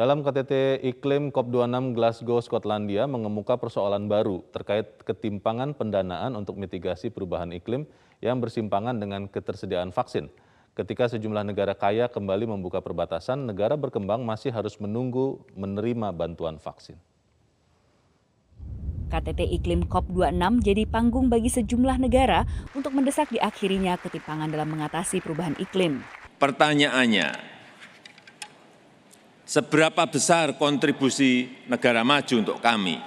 Dalam KTT Iklim COP26 Glasgow, Skotlandia mengemuka persoalan baru terkait ketimpangan pendanaan untuk mitigasi perubahan iklim yang bersimpangan dengan ketersediaan vaksin. Ketika sejumlah negara kaya kembali membuka perbatasan, negara berkembang masih harus menunggu menerima bantuan vaksin. KTT Iklim COP26 jadi panggung bagi sejumlah negara untuk mendesak diakhirinya ketimpangan dalam mengatasi perubahan iklim. Pertanyaannya, seberapa besar kontribusi negara maju untuk kami?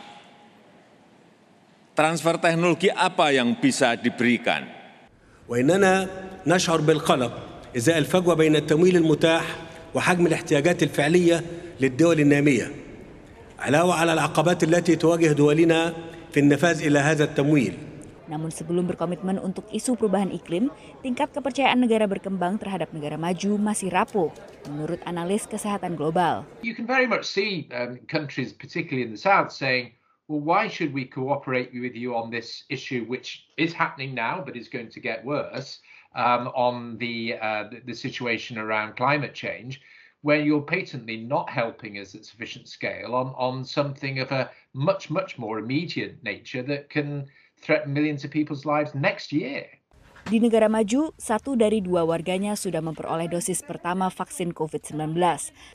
Transfer teknologi apa yang bisa diberikan? وإننا نشعر بالقلق إزاء الفجوة بين التمويل المتاح وحجم الاحتياجات الفعلية للدول النامية علاوة على العقبات التي تواجه دولنا في النفاذ إلى هذا التمويل Namun sebelum berkomitmen untuk isu perubahan iklim, tingkat kepercayaan negara berkembang terhadap negara maju masih rapuh, menurut analis kesehatan global. You can very much see um, countries, particularly in the south, saying, well, why should we cooperate with you on this issue, which is happening now, but is going to get worse, um, on the, uh, the, situation around climate change, where you're patently not helping us at sufficient scale on, on something of a much, much more immediate nature that can threaten millions of people's lives next year. Di negara maju, satu dari dua warganya sudah memperoleh dosis pertama vaksin COVID-19.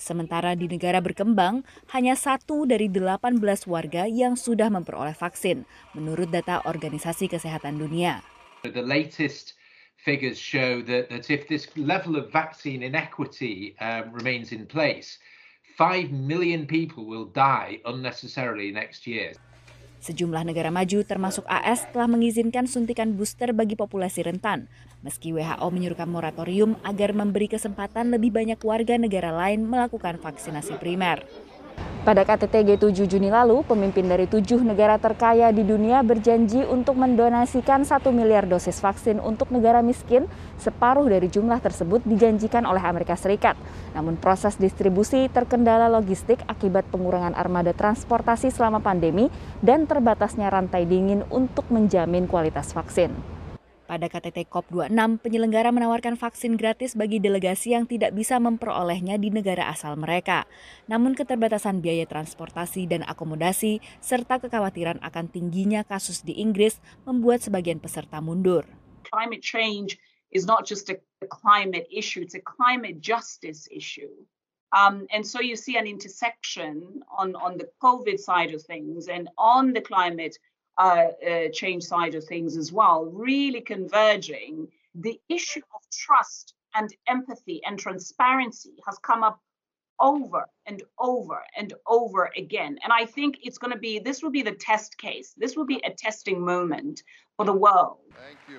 Sementara di negara berkembang, hanya satu dari 18 warga yang sudah memperoleh vaksin, menurut data Organisasi Kesehatan Dunia. The latest figures show that, that if this level of vaccine inequity um, remains in place, 5 million people will die unnecessarily next year. Sejumlah negara maju termasuk AS telah mengizinkan suntikan booster bagi populasi rentan. Meski WHO menyuruhkan moratorium agar memberi kesempatan lebih banyak warga negara lain melakukan vaksinasi primer. Pada KTT G7 Juni lalu, pemimpin dari tujuh negara terkaya di dunia berjanji untuk mendonasikan satu miliar dosis vaksin untuk negara miskin. Separuh dari jumlah tersebut dijanjikan oleh Amerika Serikat. Namun proses distribusi terkendala logistik akibat pengurangan armada transportasi selama pandemi dan terbatasnya rantai dingin untuk menjamin kualitas vaksin. Pada KTT COP26, penyelenggara menawarkan vaksin gratis bagi delegasi yang tidak bisa memperolehnya di negara asal mereka. Namun keterbatasan biaya transportasi dan akomodasi, serta kekhawatiran akan tingginya kasus di Inggris membuat sebagian peserta mundur. Climate change is not just a climate issue, it's a climate justice issue. Um, and so you see an intersection on, on the COVID side of things and on the climate uh, uh, change side of things as well, really converging, the issue of trust and empathy and transparency has come up over and over and over again. And I think it's going to be, this will be the test case. This will be a testing moment for the world.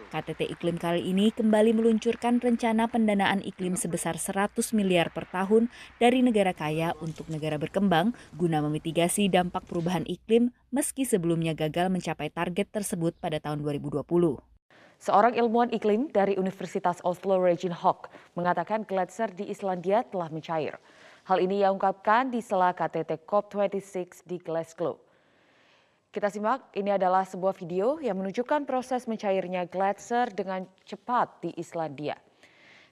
KTT Iklim kali ini kembali meluncurkan rencana pendanaan iklim sebesar 100 miliar per tahun dari negara kaya untuk negara berkembang guna memitigasi dampak perubahan iklim meski sebelumnya gagal mencapai target tersebut pada tahun 2020. Seorang ilmuwan iklim dari Universitas Oslo Regin Hock mengatakan gletser di Islandia telah mencair. Hal ini ia ungkapkan di sela KTT COP26 di Glasgow. Kita simak, ini adalah sebuah video yang menunjukkan proses mencairnya gletser dengan cepat di Islandia.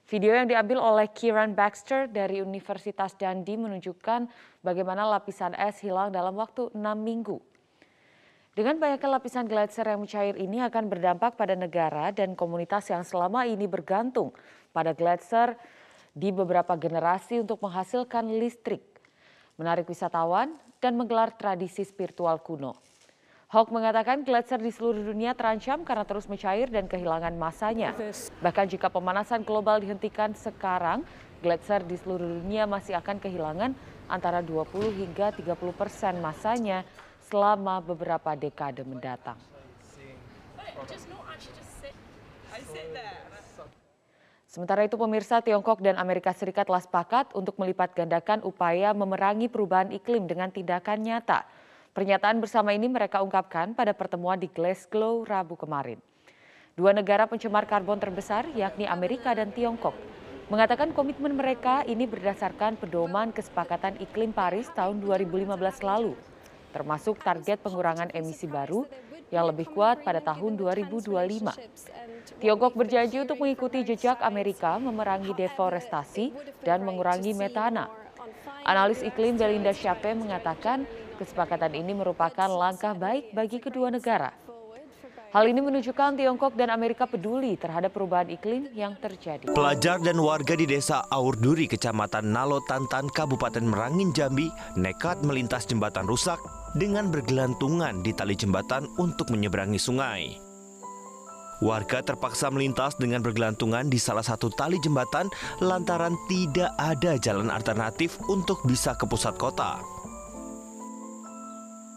Video yang diambil oleh Kieran Baxter dari Universitas Dundee menunjukkan bagaimana lapisan es hilang dalam waktu 6 minggu. Dengan banyaknya lapisan gletser yang mencair ini akan berdampak pada negara dan komunitas yang selama ini bergantung pada gletser di beberapa generasi untuk menghasilkan listrik, menarik wisatawan, dan menggelar tradisi spiritual kuno. Hawk mengatakan gletser di seluruh dunia terancam karena terus mencair dan kehilangan masanya. Bahkan jika pemanasan global dihentikan sekarang, gletser di seluruh dunia masih akan kehilangan antara 20 hingga 30 persen masanya selama beberapa dekade mendatang. Sementara itu pemirsa Tiongkok dan Amerika Serikat telah sepakat untuk melipat gandakan upaya memerangi perubahan iklim dengan tindakan nyata. Pernyataan bersama ini mereka ungkapkan pada pertemuan di Glasgow Rabu kemarin. Dua negara pencemar karbon terbesar yakni Amerika dan Tiongkok mengatakan komitmen mereka ini berdasarkan pedoman kesepakatan iklim Paris tahun 2015 lalu, termasuk target pengurangan emisi baru yang lebih kuat pada tahun 2025. Tiongkok berjanji untuk mengikuti jejak Amerika memerangi deforestasi dan mengurangi metana. Analis iklim Belinda Syape mengatakan kesepakatan ini merupakan langkah baik bagi kedua negara. Hal ini menunjukkan Tiongkok dan Amerika peduli terhadap perubahan iklim yang terjadi. Pelajar dan warga di desa Aurduri, Kecamatan Nalo Tantan, Kabupaten Merangin, Jambi, nekat melintas jembatan rusak dengan bergelantungan di tali jembatan untuk menyeberangi sungai. Warga terpaksa melintas dengan bergelantungan di salah satu tali jembatan lantaran tidak ada jalan alternatif untuk bisa ke pusat kota.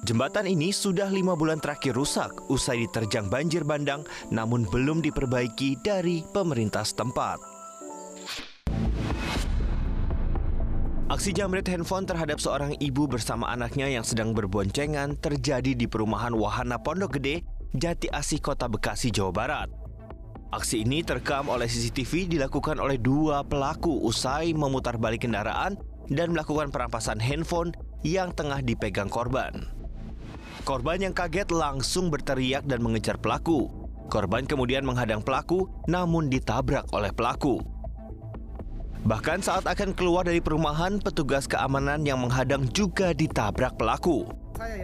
Jembatan ini sudah lima bulan terakhir rusak usai diterjang banjir bandang namun belum diperbaiki dari pemerintah setempat. Aksi jamret handphone terhadap seorang ibu bersama anaknya yang sedang berboncengan terjadi di perumahan Wahana Pondok Gede, Jati Asih, Kota Bekasi, Jawa Barat. Aksi ini terekam oleh CCTV dilakukan oleh dua pelaku usai memutar balik kendaraan dan melakukan perampasan handphone yang tengah dipegang korban. Korban yang kaget langsung berteriak dan mengejar pelaku. Korban kemudian menghadang pelaku, namun ditabrak oleh pelaku. Bahkan saat akan keluar dari perumahan, petugas keamanan yang menghadang juga ditabrak pelaku.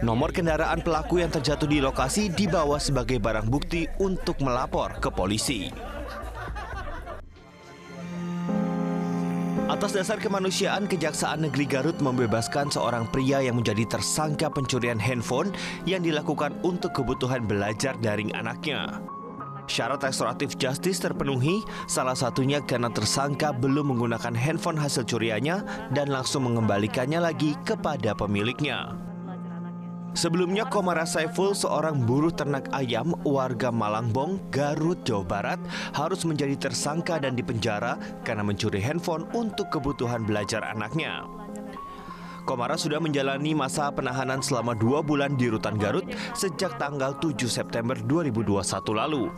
Nomor kendaraan pelaku yang terjatuh di lokasi dibawa sebagai barang bukti untuk melapor ke polisi. Atas dasar kemanusiaan, Kejaksaan Negeri Garut membebaskan seorang pria yang menjadi tersangka pencurian handphone yang dilakukan untuk kebutuhan belajar daring anaknya. Syarat restoratif justice terpenuhi, salah satunya karena tersangka belum menggunakan handphone hasil curiannya dan langsung mengembalikannya lagi kepada pemiliknya. Sebelumnya Komara Saiful, seorang buruh ternak ayam warga Malangbong, Garut, Jawa Barat, harus menjadi tersangka dan dipenjara karena mencuri handphone untuk kebutuhan belajar anaknya. Komara sudah menjalani masa penahanan selama dua bulan di Rutan Garut sejak tanggal 7 September 2021 lalu.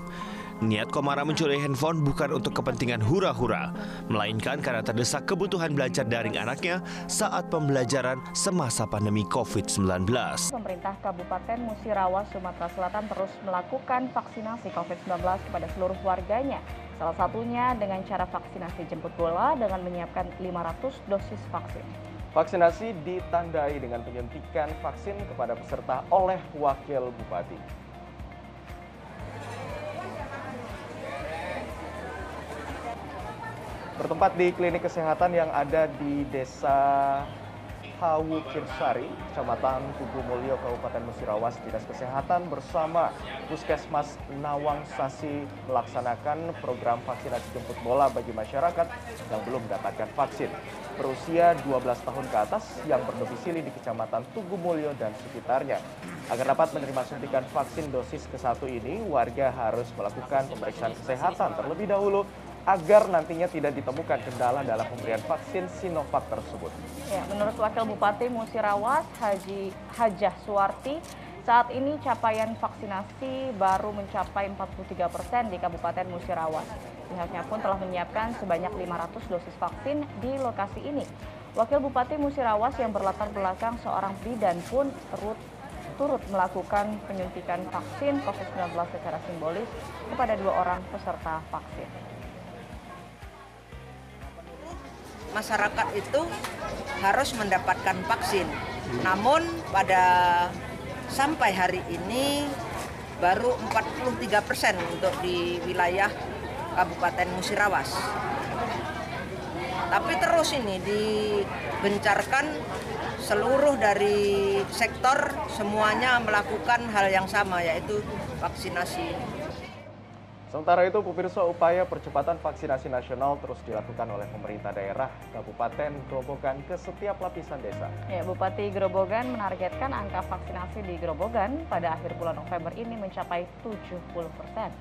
Niat Komara mencuri handphone bukan untuk kepentingan hura-hura, melainkan karena terdesak kebutuhan belajar daring anaknya saat pembelajaran semasa pandemi COVID-19. Pemerintah Kabupaten Musirawas, Sumatera Selatan terus melakukan vaksinasi COVID-19 kepada seluruh warganya. Salah satunya dengan cara vaksinasi jemput bola dengan menyiapkan 500 dosis vaksin. Vaksinasi ditandai dengan penyuntikan vaksin kepada peserta oleh Wakil Bupati. Bertempat di klinik kesehatan yang ada di Desa Hawu Kirsari, Kecamatan Tugu Mulyo, Kabupaten Musirawas, Dinas Kesehatan bersama Puskesmas Nawang Sasi melaksanakan program vaksinasi jemput bola bagi masyarakat yang belum mendapatkan vaksin berusia 12 tahun ke atas yang berdomisili di Kecamatan Tugu Mulyo dan sekitarnya. Agar dapat menerima suntikan vaksin dosis ke-1 ini, warga harus melakukan pemeriksaan kesehatan terlebih dahulu agar nantinya tidak ditemukan kendala dalam pemberian vaksin Sinovac tersebut. Ya, menurut Wakil Bupati Musirawas Haji Hajah Suwarti, saat ini capaian vaksinasi baru mencapai 43 persen di Kabupaten Musirawas. Pihaknya pun telah menyiapkan sebanyak 500 dosis vaksin di lokasi ini. Wakil Bupati Musirawas yang berlatar belakang seorang bidan pun turut turut melakukan penyuntikan vaksin COVID-19 secara simbolis kepada dua orang peserta vaksin. Masyarakat itu harus mendapatkan vaksin. Namun pada sampai hari ini baru 43 persen untuk di wilayah Kabupaten Musirawas. Tapi terus ini digencarkan seluruh dari sektor semuanya melakukan hal yang sama yaitu vaksinasi Sementara itu, pemirsa upaya percepatan vaksinasi nasional terus dilakukan oleh pemerintah daerah Kabupaten Grobogan ke setiap lapisan desa. Ya, Bupati Grobogan menargetkan angka vaksinasi di Grobogan pada akhir bulan November ini mencapai 70 persen.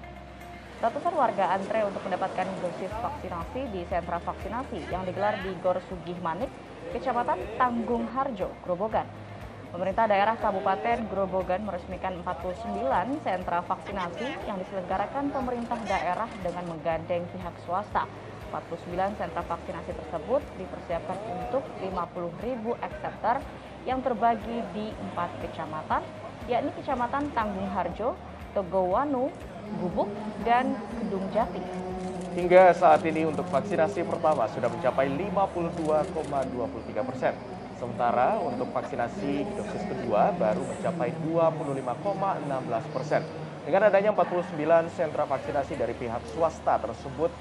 Ratusan warga antre untuk mendapatkan dosis vaksinasi di sentra vaksinasi yang digelar di Gor Sugih Manik, Kecamatan Tanggung Harjo, Grobogan. Pemerintah daerah Kabupaten Grobogan meresmikan 49 sentra vaksinasi yang diselenggarakan pemerintah daerah dengan menggandeng pihak swasta. 49 sentra vaksinasi tersebut dipersiapkan untuk 50 ribu yang terbagi di empat kecamatan, yakni Kecamatan Tanggung Harjo, Togowanu, Gubuk, dan Kedung Jati. Hingga saat ini untuk vaksinasi pertama sudah mencapai 52,23 persen. Sementara untuk vaksinasi dosis kedua baru mencapai 25,16 persen. Dengan adanya 49 sentra vaksinasi dari pihak swasta tersebut,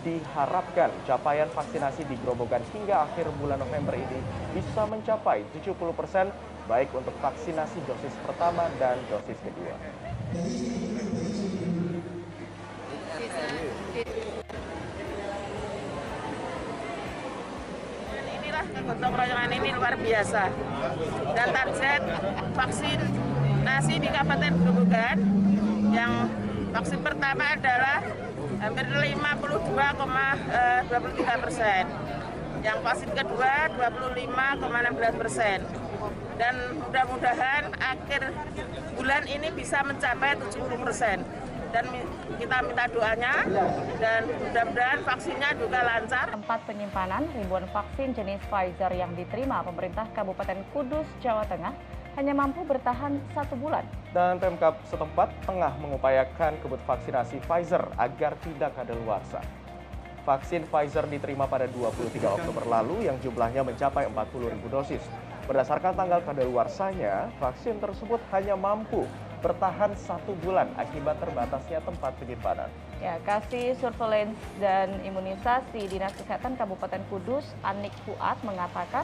diharapkan capaian vaksinasi di Grobogan hingga akhir bulan November ini bisa mencapai 70 persen baik untuk vaksinasi dosis pertama dan dosis kedua. Kegotong royongan ini luar biasa. Dan target vaksinasi di Kabupaten Grobogan yang vaksin pertama adalah hampir 52,23 persen. Yang vaksin kedua 25,16 persen. Dan mudah-mudahan akhir bulan ini bisa mencapai 70 persen. Dan kita minta doanya dan mudah-mudahan vaksinnya juga lancar. Tempat penyimpanan ribuan vaksin jenis Pfizer yang diterima pemerintah Kabupaten Kudus, Jawa Tengah hanya mampu bertahan satu bulan. Dan Pemkap setempat tengah mengupayakan kebut vaksinasi Pfizer agar tidak kadaluarsa. Vaksin Pfizer diterima pada 23 Oktober lalu yang jumlahnya mencapai 40 ribu dosis. Berdasarkan tanggal kadaluarsanya, vaksin tersebut hanya mampu bertahan satu bulan akibat terbatasnya tempat penyimpanan. Ya, Kasih Surveillance dan Imunisasi Dinas Kesehatan Kabupaten Kudus, Anik Fuad mengatakan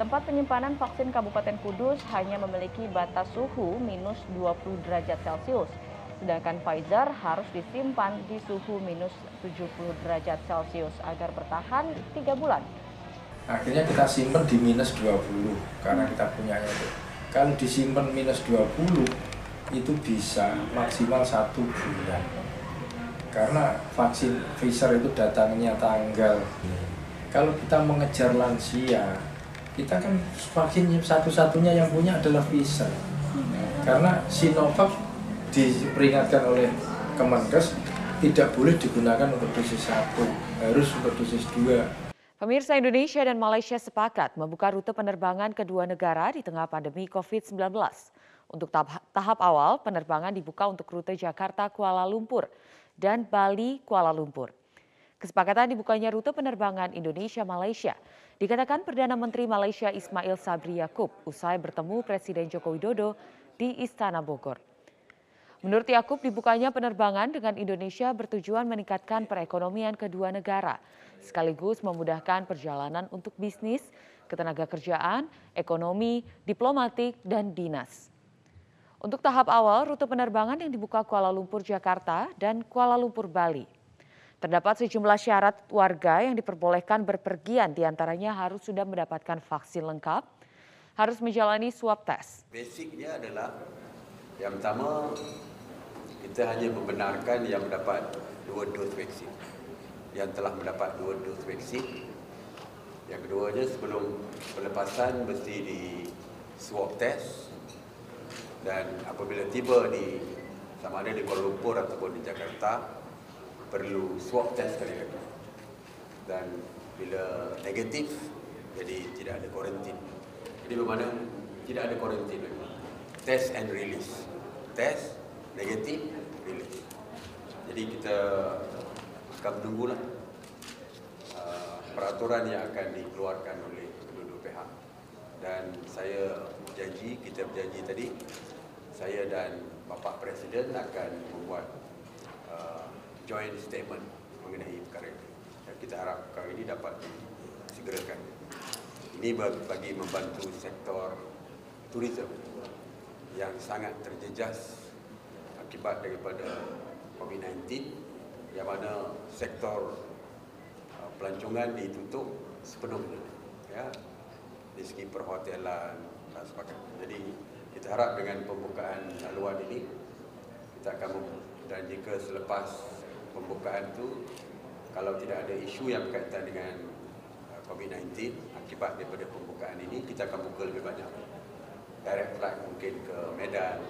tempat penyimpanan vaksin Kabupaten Kudus hanya memiliki batas suhu minus 20 derajat Celcius. Sedangkan Pfizer harus disimpan di suhu minus 70 derajat Celcius agar bertahan 3 bulan. Akhirnya kita simpan di minus 20 karena kita punyanya itu. Kalau disimpan minus 20 itu bisa maksimal satu bulan. Karena vaksin Pfizer itu datangnya tanggal. Kalau kita mengejar lansia, kita kan vaksin satu-satunya yang punya adalah Pfizer. Karena Sinovac diperingatkan oleh Kemenkes tidak boleh digunakan untuk dosis satu, harus untuk dosis dua. Pemirsa Indonesia dan Malaysia sepakat membuka rute penerbangan kedua negara di tengah pandemi COVID-19. Untuk tahap, tahap awal, penerbangan dibuka untuk rute Jakarta-Kuala Lumpur dan Bali-Kuala Lumpur. Kesepakatan dibukanya rute penerbangan Indonesia-Malaysia dikatakan Perdana Menteri Malaysia Ismail Sabri Yaakob usai bertemu Presiden Joko Widodo di Istana Bogor. Menurut Yaakob, dibukanya penerbangan dengan Indonesia bertujuan meningkatkan perekonomian kedua negara, sekaligus memudahkan perjalanan untuk bisnis, ketenaga kerjaan, ekonomi, diplomatik, dan dinas. Untuk tahap awal, rute penerbangan yang dibuka Kuala Lumpur, Jakarta, dan Kuala Lumpur, Bali. Terdapat sejumlah syarat warga yang diperbolehkan berpergian, di antaranya harus sudah mendapatkan vaksin lengkap, harus menjalani swab test. Basicnya adalah yang pertama kita hanya membenarkan yang mendapat dua dos vaksin. Yang telah mendapat dua dos vaksin. Yang keduanya sebelum pelepasan mesti di swab test dan apabila tiba di sama ada di Kuala Lumpur ataupun di Jakarta perlu swab test sekali lagi. Dan bila negatif jadi tidak ada kuarantin. Jadi bermakna tidak ada kuarantin lagi. Test and release. Test negatif release. Jadi kita akan menunggulah uh, peraturan yang akan dikeluarkan oleh kedua-dua pihak. Dan saya janji, kita berjanji tadi, saya dan Bapak Presiden akan membuat uh, joint statement mengenai perkara ini. Dan kita harap perkara ini dapat disegerakan. Ini bagi membantu sektor turisme yang sangat terjejas akibat daripada COVID-19 yang mana sektor uh, pelancongan ditutup sepenuhnya ya di segi perhotelan dan sebagainya. Jadi kita harap dengan pembukaan laluan ini kita akan dan jika selepas pembukaan itu kalau tidak ada isu yang berkaitan dengan uh, COVID-19 akibat daripada pembukaan ini kita akan buka lebih banyak. Direct flight mungkin ke Medan